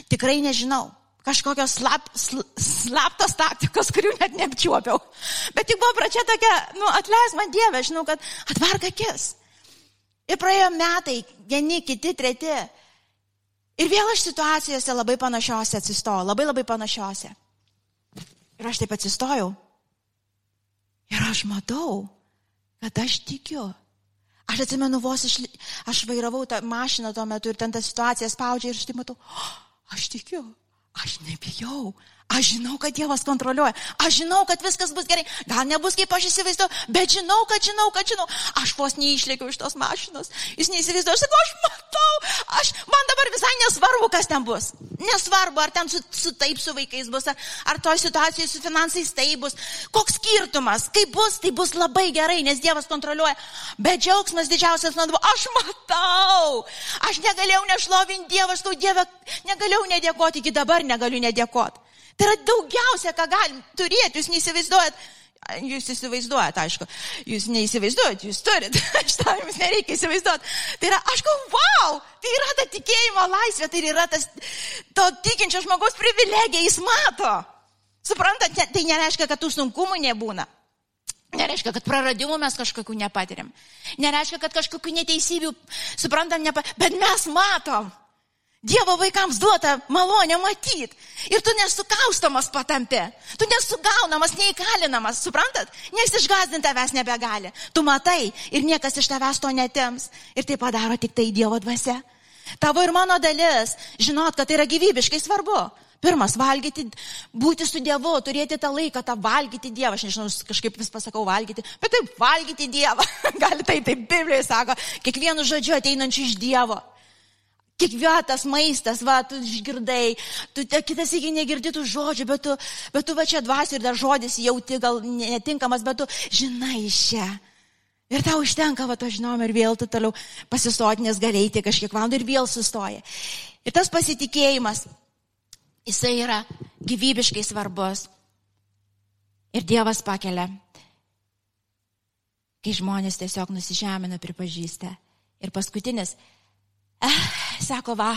Tikrai nežinau. Kažkokios slap, sl, slaptos taktikos, kurių net neapčiuopiau. Bet tik buvo pradžia tokia, nu, atleis man Dieve, žinau, kad atvark akis. Ir praėjo metai, vieni, kiti, treti. Ir vėl aš situacijose labai panašiose atsistojau, labai labai panašiose. Ir aš taip atsistojau. Ir aš matau, kad aš tikiu. Aš atsimenu, vos iš, aš vairavau tą mašiną tuo metu ir ten tą situaciją spaudžia ir aš taip matau, oh, aš tikiu, aš nebijau, Aš žinau, kad Dievas kontroliuoja. Aš žinau, kad viskas bus gerai. Gal nebus kaip aš įsivaizduoju, bet žinau, kad žinau, kad žinau. Aš vos neišlėkiau iš tos mašinos. Jis neįsivaizduoja. Aš sakau, aš matau. Aš, man dabar visai nesvarbu, kas ten bus. Nesvarbu, ar ten su, su taip su vaikais bus, ar, ar toj situacijoje su finansais tai bus. Koks skirtumas. Kaip bus, tai bus labai gerai, nes Dievas kontroliuoja. Bet džiaugsmas didžiausias man buvo. Aš matau. Aš negalėjau nešlovinti Dievą. Aš tau Dievą negalėjau nedėkoti. Iki dabar negaliu nedėkoti. Tai yra daugiausia, ką galim turėti, jūs neįsivaizduojat. Jūs įsivaizduojat, aišku, jūs neįsivaizduojat, jūs turit, šitą jums nereikia įsivaizduoti. Tai yra, aš galvoju, wow, tai yra ta tikėjimo laisvė, tai yra tas to tikinčio žmogaus privilegija, jis mato. Suprantat, tai nereiškia, kad tų sunkumų nebūna. Nereiškia, kad praradimų mes kažkokių nepatiriam. Nereiškia, kad kažkokių neteisybių suprantam, nepa... bet mes matom. Dievo vaikams duota malonė matyti. Ir tu nesukaustomas patampė. Tu nesugaunamas, neįkalinamas, suprantat? Nes išgazdinti tavęs nebegali. Tu matai ir niekas iš tavęs to netims. Ir tai padaro tik tai Dievo dvasia. Tavo ir mano dalis, žinot, kad tai yra gyvybiškai svarbu. Pirmas, valgyti, būti su Dievu, turėti tą laiką, tą valgyti Dievą. Aš nežinau, kažkaip vis pasakau valgyti, bet taip, valgyti Dievą. Gali tai, taip Biblijoje sako, kiekvienu žodžiu ateinančiu iš Dievo. Kiekvienas maistas, va, tu išgirdai, tu kitas iki negirdytų žodžių, bet tu, bet tu va čia dvasi ir dar žodis jauti, gal netinkamas, bet tu žinai čia. Ir tau užtenka, va, to žinom, ir vėl tu toliau pasisotinės galėjai kažkiek valandų ir vėl sustoja. Ir tas pasitikėjimas, jisai yra gyvybiškai svarbus. Ir Dievas pakelia, kai žmonės tiesiog nusižemina, pripažįsta. Ir paskutinis, eh, sako, va,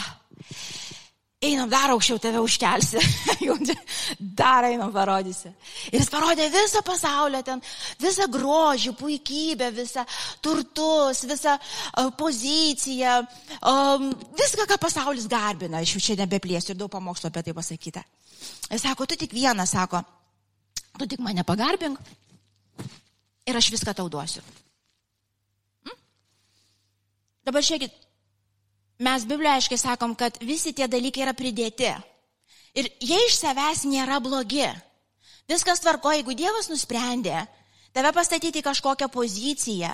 einam dar aukščiau tave užkelsi, dar einam parodysi. Ir jis parodė visą pasaulį ten, visą grožį, puikybę, visą turtus, visą uh, poziciją, um, viską, ką pasaulis garbina, aš jau čia nebeplėsiu ir daug pamokslo apie tai pasakyta. Jis sako, tu tik vieną, sako, tu tik mane pagarbink ir aš viską tau duosiu. Hm? Dabar žiūrėkit, mes Biblijoje aiškiai sakom, kad visi tie dalykai yra pridėti. Ir jie iš savęs nėra blogi. Viskas tvarko, jeigu Dievas nusprendė tave pastatyti kažkokią poziciją,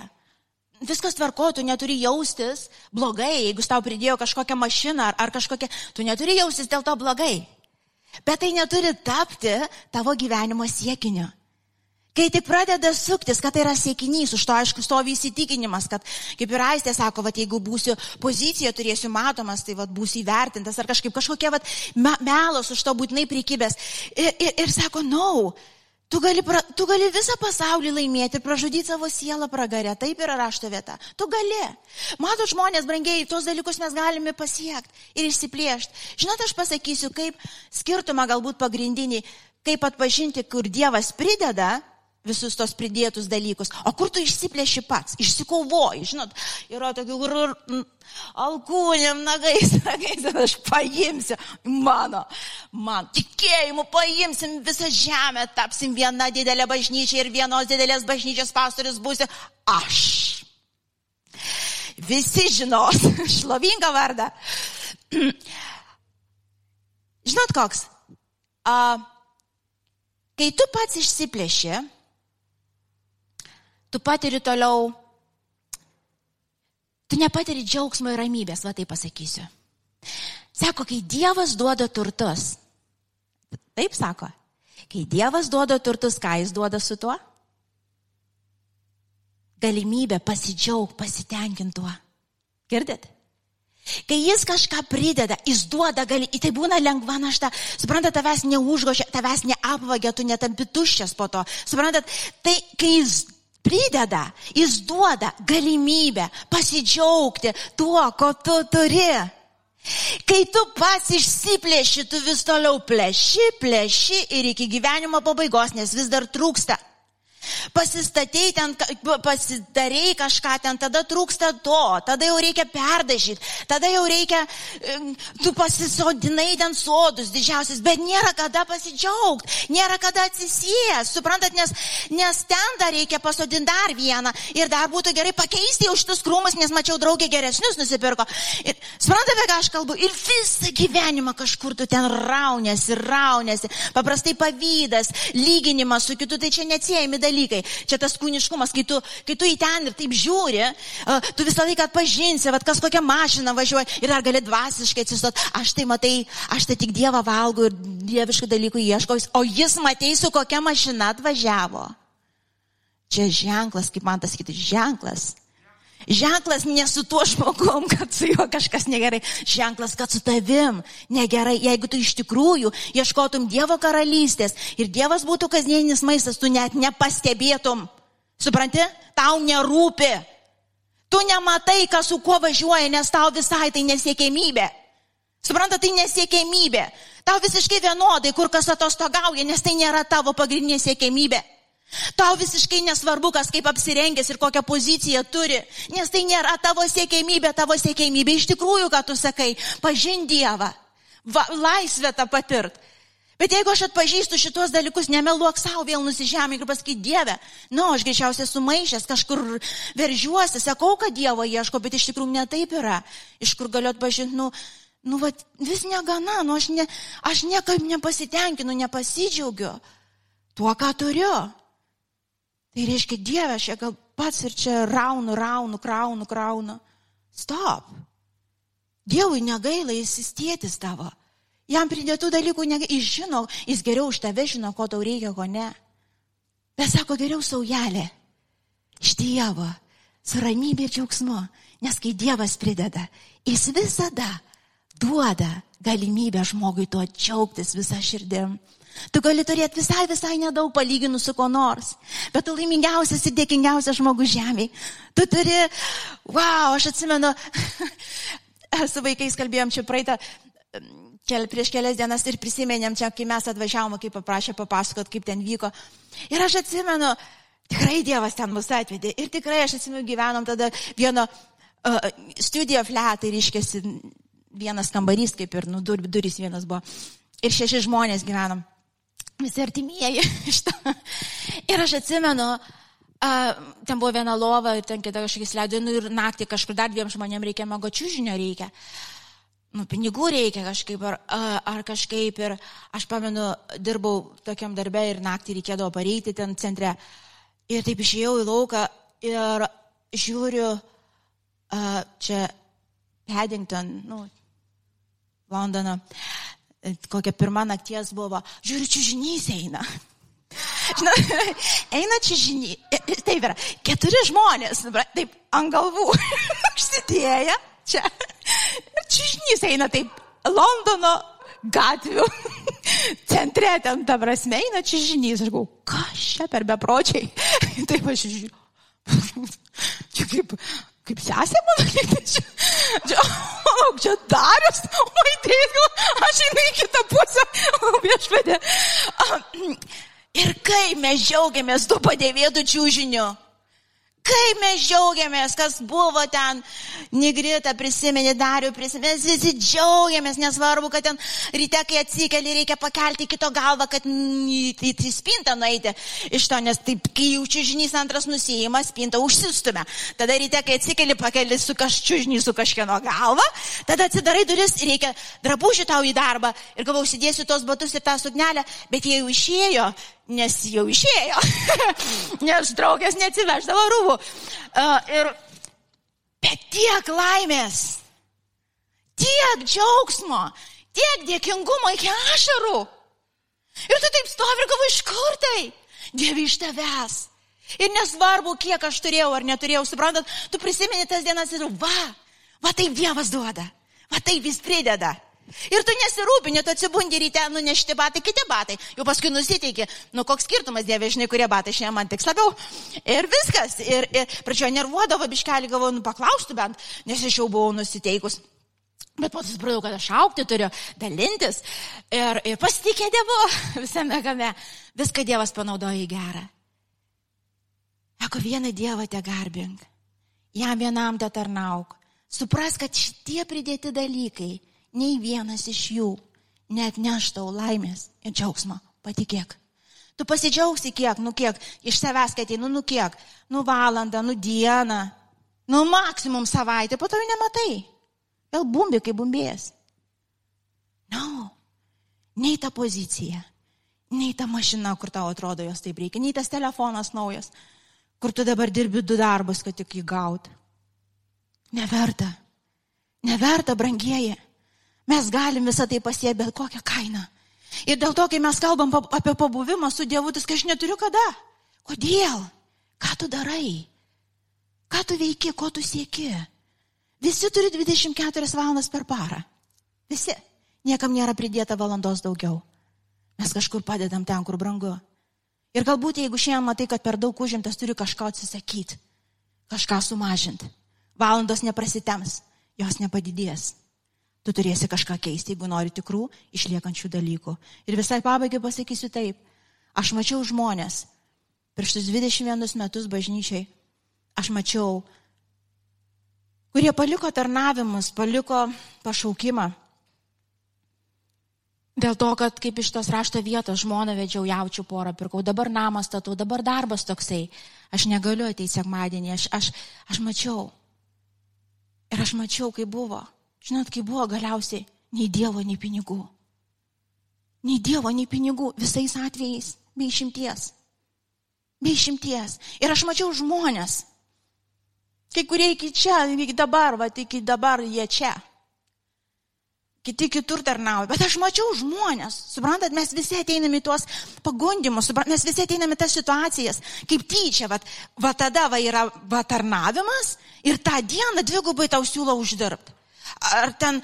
viskas tvarko, tu neturi jaustis blogai, jeigu tau pridėjo kažkokią mašiną ar, ar kažkokią, tu neturi jaustis dėl to blogai. Bet tai neturi tapti tavo gyvenimo siekiniu. Kai tik pradeda suktis, kad tai yra siekinys, už to aišku stovi įsitikinimas, kad kaip ir aistė sako, va, jeigu būsiu poziciją, turėsiu matomas, tai va, būsiu įvertintas ar kažkaip kažkokie va, me, melos už to būtinai prikibęs. Ir, ir, ir sako, no, Tu gali, pra, tu gali visą pasaulį laimėti ir pražudyti savo sielą pragarę. Taip yra rašto vieta. Tu gali. Matot, žmonės, brangiai, tos dalykus mes galime pasiekti ir išsiplėšti. Žinote, aš pasakysiu, kaip skirtumą galbūt pagrindinį, kaip atpažinti, kur Dievas prideda visus tos pridėtus dalykus. O kur tu išsiplėši pats, išsikovoji, žinot, yra tokių, kur alkūnėm nagais, nagais, aš paimsiu, mano, man, tikėjimu paimsim visą žemę, tapsim viena didelė bažnyčia ir vienos didelės bažnyčios pastorius būsiu aš. Visi žinos, šlovingą vardą. Žinot koks? A, kai tu pats išsiplėši, tu patiri toliau, tu nepatiri džiaugsmo ir ramybės, va tai pasakysiu. Sako, kai Dievas duoda turtus, taip sako, kai Dievas duoda turtus, ką jis duoda su tuo? Galimybę pasidžiaug, pasitenkintuo. Girdit? Kai jis kažką prideda, jis duoda, gali, tai būna lengva našta. Suprantat, tavęs neužgošia, tavęs neapvagia, tu netampi tuščias po to. Suprantat, tai kai jis prideda, jis duoda galimybę pasidžiaugti tuo, ko tu turi. Kai tu pats išsiplėši, tu vis toliau plėši, plėši ir iki gyvenimo pabaigos, nes vis dar trūksta Pasistatei ten, pasidarei kažką ten, tada trūksta to, tada jau reikia perdažyti, tada jau reikia, tu pasisodinai ten sodus didžiausias, bet nėra kada pasidžiaugti, nėra kada atsisijęs, suprantat, nes, nes ten dar reikia pasodinti dar vieną ir dar būtų gerai pakeisti jau šitus krūmus, nes mačiau draugė geresnius nusipirko. Ir, suprantate, apie ką aš kalbu? Ir visą gyvenimą kažkur tu ten raunėsi, raunėsi, paprastai pavydas, lyginimas su kitu, tai čia neatsiejami dalykai dalykai. Čia tas kūniškumas, kai tu, kai tu į ten ir taip žiūri, tu visą laiką atpažinsi, vad kas kokią mašiną važiuoja ir ar gali dvasiškai atsistot. Aš tai matai, aš tai tik Dievą valgau ir dieviškų dalykų ieškau, o jis matei su kokia mašina atvažiavo. Čia ženklas, kaip man tas kitas ženklas. Ženklas ne su tuo žmogum, kad su juo kažkas negerai. Ženklas, kad su tavim negerai. Jeigu tu iš tikrųjų ieškotum Dievo karalystės ir Dievas būtų kasdieninis maistas, tu net nepastebėtum. Supranti? Tau nerūpi. Tu nematai, kas su kuo važiuoja, nes tau visai tai nesiekėmybė. Supranta, tai nesiekėmybė. Tau visiškai vienodai, kur kas atostogauja, nes tai nėra tavo pagrindinė siekėmybė. Tau visiškai nesvarbu, kas kaip apsirengęs ir kokią poziciją turi, nes tai nėra tavo siekėmybė, tavo siekėmybė. Iš tikrųjų, ką tu sakai, pažin Dievą, va, laisvę tą patirt. Bet jeigu aš atpažįstu šitos dalykus, nemeluok savo vėl nusižemė ir pasakyti Dievę, nu, aš greičiausiai sumaišęs, kažkur veržiuosi, sakau, kad Dievo ieško, bet iš tikrųjų netaip yra. Iš kur galiu atpažinti, nu, nu, va, vis negana, nu, aš, ne, aš niekaip nepasitenkinu, nepasidžiaugiu tuo, ką turiu. Tai reiškia, Dieve, aš gal pats ir čia raunu, raunu, kraunu, kraunu. Stop. Dievui negaila, jis įstėtis tavo. Jam pridėtų dalykų, ne, jis žino, jis geriau už tave žino, ko tau reikia, ko ne. Bet sako, geriau saujelė. Iš Dievo, su ramybė ir džiaugsmu. Nes kai Dievas prideda, jis visada duoda galimybę žmogui tuo džiaugtis visą širdim. Tu gali turėti visai, visai nedaug palyginus su kuo nors, bet tu laimingiausias ir dėkingiausias žmogus žemėje. Tu turi, wow, aš atsimenu, su vaikais kalbėjom čia praeitą, kel, prieš kelias dienas ir prisimenėm čia, kai mes atvažiavom, kai paprašė papasakot, kaip ten vyko. Ir aš atsimenu, tikrai Dievas ten mus atvedė. Ir tikrai aš atsimenu, gyvenom tada vieno uh, studijo fletai, ryškėsi vienas kambarys, kaip ir, nu, dur, durys vienas buvo. Ir šeši žmonės gyvenom visi artimieji iš to. Ir aš atsimenu, Uh, ten buvo viena lova ir ten kita kažkokiais leido, nu ir naktį kažkur dar dviem žmonėm reikia magočių žinio reikia. Nu, pinigų reikia kažkaip, ar, ar kažkaip ir aš pamenu, dirbau tokiam darbė ir naktį reikėdavo pareiti ten centre. Ir taip išėjau į lauką ir žiūriu, uh, čia Paddington, nu, Londono. Uh, kokia pirma nakties buvo, žiūriu, čiūžinys eina. Žinai, eina čia žiniai. Taip yra, keturi žmonės, taip, ant galvų užsidėję čia. Ir čižnys eina taip Londono gatvių centre, ten ta prasme eina čižnys. Aš galvoju, kas čia per bepročiai. taip aš žiūriu. Čia kaip, kaip sesė mano, čia, čia, o, čia darius, o įtėjus, gal aš einu į kitą pusę, viešpadė. Ir kai mes džiaugiamės tuo padėvėtų čiūžiniu, Kaip mes džiaugiamės, kas buvo ten, Nigrita prisiminė, Dariu prisiminė, mes visi džiaugiamės, nesvarbu, kad ten ryte, kai atsikeli, reikia pakelti kito galvą, kad į, spintą nueiti iš to, nes taip, kai jau čiūžinys antras nusijima, spinta užsistumia. Tada ryte, kai atsikeli, pakeli su kažčiūžinys su kažkieno galva, tada atsidarai duris reikia drabužių tau į darbą ir gavau, užsidėsiu tos batus ir tą suknelę, bet jie jau išėjo nes jau išėjo, nes draugės neatsiveždavo rūbų. Uh, ir, bet tiek laimės, tiek džiaugsmo, tiek dėkingumo iki ašarų. Ir tu taip stovi ir galvo iš kur tai? Dievi iš tavęs. Ir nesvarbu, kiek aš turėjau ar neturėjau, suprantat, tu prisimeni tas dienas ir va, va taip Dievas duoda, va taip vis prideda. Ir tu nesirūpini, tu atsibundi ryte, nunešti batai, kiti batai. Jau paskui nusiteiki, nu koks skirtumas, dieve, žinai, kurie batai šiandien man tiks labiau. Ir viskas. Ir, ir pradžioje nervuodavo biškelį, galvoju, nu paklaustų bent, nes aš jau buvau nusiteikus. Bet po to supratau, kad aš aukti turiu, dalintis. Ir, ir pasitikė Dievu visame game. Viską Dievas panaudoja į gerą. Eko vieną Dievą te garbink. Jam vienam te tarnauk. Supras, kad šitie pridėti dalykai nei vienas iš jų net neš tau laimės ir džiaugsmo, patikėk. Tu pasidžiaugsi kiek, nu kiek, iš savęs, kad ateinu, nu kiek, nu valandą, nu dieną, nu maksimum savaitę, po to jau nematai. Vėl bumbi, kaip bumbės. No, nei ta pozicija, nei ta mašina, kur tau atrodo jos taip reikia, nei tas telefonas naujas, kur tu dabar dirbi du darbus, kad tik jį gaut. Neverta. Neverta, brangieji. Mes galim visą tai pasiekti bet kokią kainą. Ir dėl to, kai mes kalbam apie pabuvimą su Dievu, tai aš neturiu kada. Kodėl? Ką tu darai? Ką tu veiki, ko tu sieki? Visi turi 24 valandas per parą. Visi. Niekam nėra pridėta valandos daugiau. Mes kažkur padedam ten, kur brangu. Ir galbūt jeigu šiandien matai, kad per daug užimtas, turi kažką atsisakyti, kažką sumažinti. Valandos neprasitems, jos nepadidės. Tu turėsi kažką keisti, jeigu nori tikrų, išliekančių dalykų. Ir visai pabaigai pasakysiu taip. Aš mačiau žmonės prieš 21 metus bažnyčiai. Aš mačiau, kurie paliko tarnavimus, paliko pašaukimą. Dėl to, kad kaip iš tos rašto vietos žmoną vedžiau jaučių porą, pirkau, dabar namą statau, dabar darbas toksai. Aš negaliu ateiti sekmadienį, aš, aš, aš mačiau. Ir aš mačiau, kaip buvo. Žinot, kai buvo galiausiai nei Dievo, nei pinigų. Nei Dievo, nei pinigų visais atvejais, be išimties. Be išimties. Ir aš mačiau žmonės. Kai kurie iki čia, iki dabar, va, iki dabar jie čia. Kiti kitur tarnauja. Bet aš mačiau žmonės. Suprantat, mes visi ateiname į tuos pagundimus, suprantat, mes visi ateiname į tas situacijas. Kaip tyčia, va, va tada va yra va tarnavimas ir tą dieną dvigubai tau siūlo uždirbti ar ten,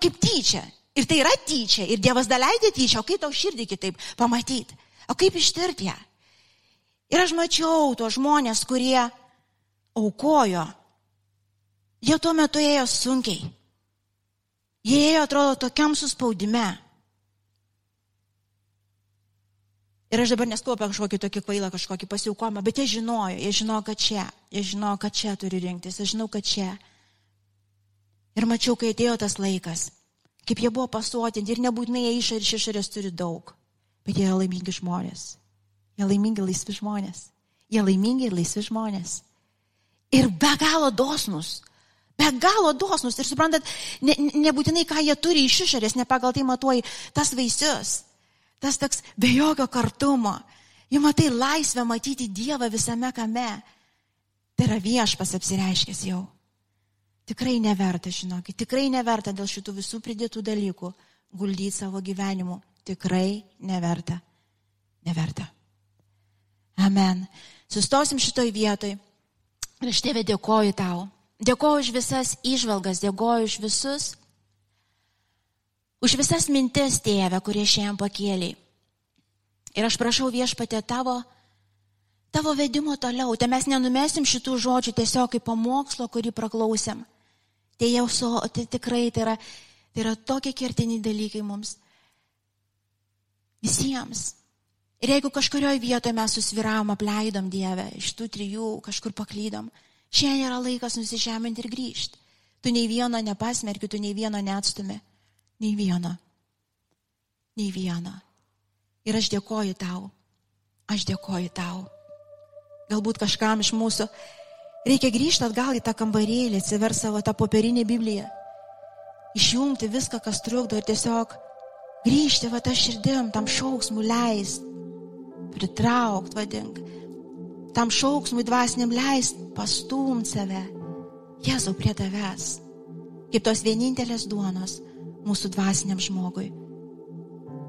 kaip tyčia. Ir tai yra tyčia. Ir Dievas daleidė tyčia. O kaip tau širdį kitaip pamatyti? O kaip ištirti ją? Ir aš mačiau tuos žmonės, kurie aukojo. Jie tuo metu ėjo sunkiai. Jie ėjo, atrodo, tokiam suspaudime. Ir aš dabar neskuoju apie kažkokį tokį kvailą, kažkokį pasiaukomą, bet jie žinojo, jie žinojo, kad čia, jie žinojo, kad čia turi rinktis, aš žinau, kad čia. Ir mačiau, kai atėjo tas laikas, kaip jie buvo pasuotinti ir nebūtinai jie išorės ir išorės turi daug, bet jie yra laimingi žmonės. Jie laimingi laisvi žmonės. Jie laimingi ir laisvi žmonės. Ir be galo dosnus. Be galo dosnus. Ir suprantat, ne, nebūtinai ką jie turi iš išorės, ne pagal tai matuoji tas vaisius. Tas toks be jokio kartumo. Jie matai laisvę matyti Dievą visame kame. Tai yra viešpas apsireiškęs jau. Tikrai neverta, žinokit, tikrai neverta dėl šitų visų pridėtų dalykų guldyti savo gyvenimu. Tikrai neverta. Neverta. Amen. Sustosim šitoj vietoj. Ir aš tėvė dėkoju tau. Dėkoju už visas išvalgas, dėkoju už visus, už visas mintis, tėvė, kurie šiandien pakėlė. Ir aš prašau viešpatė tavo, tavo vedimo toliau. Tai mes nenumesim šitų žodžių tiesiog kaip pamokslo, kurį praklausėm. Tai jau su, tai tikrai tai yra, tai yra tokie kertiniai dalykai mums. Visiems. Ir jeigu kažkurioje vietoje mes susviravom, apleidom Dievę, iš tų trijų kažkur paklydom, šiandien yra laikas nusižeminti ir grįžti. Tu nei vieno nepasmerki, tu nei vieno neatstumi. Nei vieno. Nei vieno. Ir aš dėkoju tau. Aš dėkoju tau. Galbūt kažkam iš mūsų reikia grįžti atgal į tą kambarėlį, atsiver savo tą popierinę Bibliją. Išjungti viską, kas trukdo ir tiesiog grįžti va tą širdim, tam šauksmui leist pritraukt, vadink, tam šauksmui dvasiniam leist, pastumt save, Jėzau prie tavęs, kaip tos vienintelės duonos mūsų dvasiniam žmogui.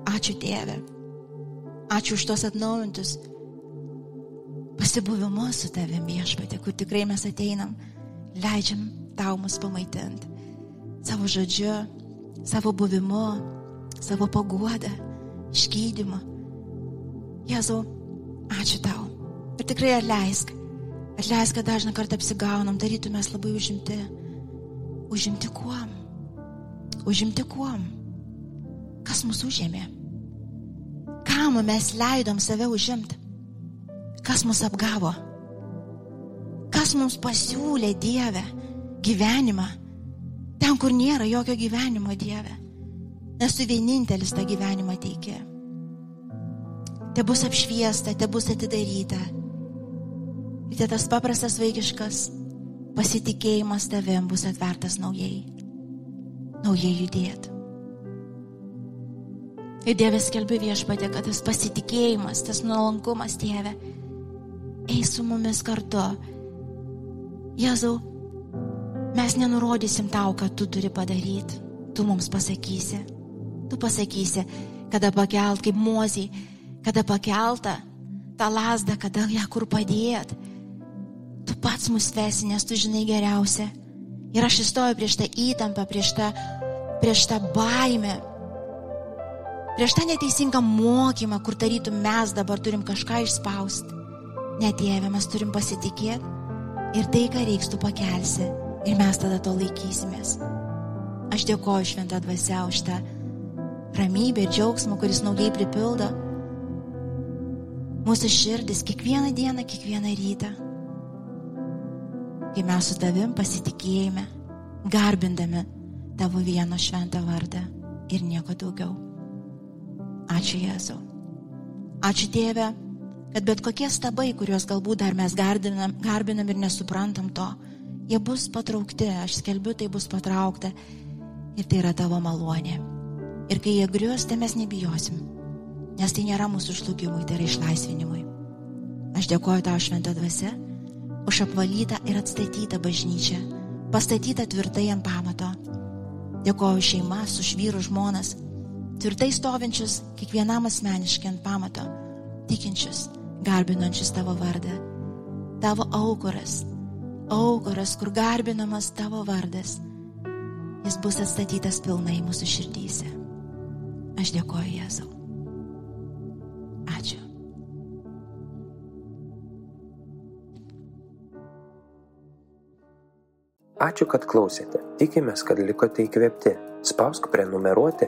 Ačiū Tėve, ačiū už tos atnaujintus pasibuvimus su tavim viešpatė, kur tikrai mes ateinam, leidžiam tau mus pamaitinti savo žodžiu, savo buvimu, savo paguodą, išgydymu. Jėzau, ačiū tau. Ir tikrai atleisk. Atleisk, kad dažną kartą apsigaunam, darytum mes labai užimti. Užimti kuom? Užimti kuom? Kas mūsų užėmė? Kam mes leidom save užimti? Kas mus apgavo? Kas mums pasiūlė Dievę gyvenimą? Ten, kur nėra jokio gyvenimo Dieve. Nes tu vienintelis tą gyvenimą teikė te bus apšviesta, te bus atidaryta. Ir te tas paprastas vaikiškas pasitikėjimas tavim bus atvertas naujai. Naujai judėti. Ir Dievas skelbi viešpatė, kad tas pasitikėjimas, tas nuolankumas, Tėve, eis su mumis kartu. Jėzau, mes nenurodysim tau, ką tu turi padaryti. Tu mums pasakysi. Tu pasakysi, kada pakelt kaip moziai kada pakeltą tą lasdą, kada ją kur padėt. Tu pats mus vesi, nes tu žinai geriausia. Ir aš įstoju prieš tą įtampą, prieš tą, prieš tą baimę, prieš tą neteisingą mokymą, kur tarytum mes dabar turim kažką išspausti. Ne Dieve, mes turim pasitikėti ir tai, ką reiks, tu pakelsi ir mes tada to laikysimės. Aš dėkoju šventą dvasę už tą ramybę ir džiaugsmą, kuris naujai pripildo mūsų širdis kiekvieną dieną, kiekvieną rytą. Kai mes su tavim pasitikėjime, garbindami tavo vieno šventą vardą ir nieko daugiau. Ačiū Jėzau. Ačiū Tėve, kad bet kokie stabai, kuriuos galbūt dar mes garbinam, garbinam ir nesuprantam to, jie bus patraukti, aš skelbiu, tai bus patraukta ir tai yra tavo malonė. Ir kai jie grius, tai mes nebijosim nes tai nėra mūsų žlugimui, tai yra išlaisvinimui. Aš dėkoju tau šventą dvasę už apvalytą ir atstatytą bažnyčią, pastatytą tvirtai ant pamato. Dėkoju šeimas, už vyrų žmonas, tvirtai stovinčius kiekvienam asmeniškai ant pamato, tikinčius, garbinančius tavo vardą. Tavo aukuras, aukuras, kur garbinamas tavo vardas, jis bus atstatytas pilnai mūsų širdyse. Aš dėkoju Jėzau. Ačiū. Ačiū, kad klausėte. Tikimės, kad likote įkvėpti. Spausk prenumeruoti,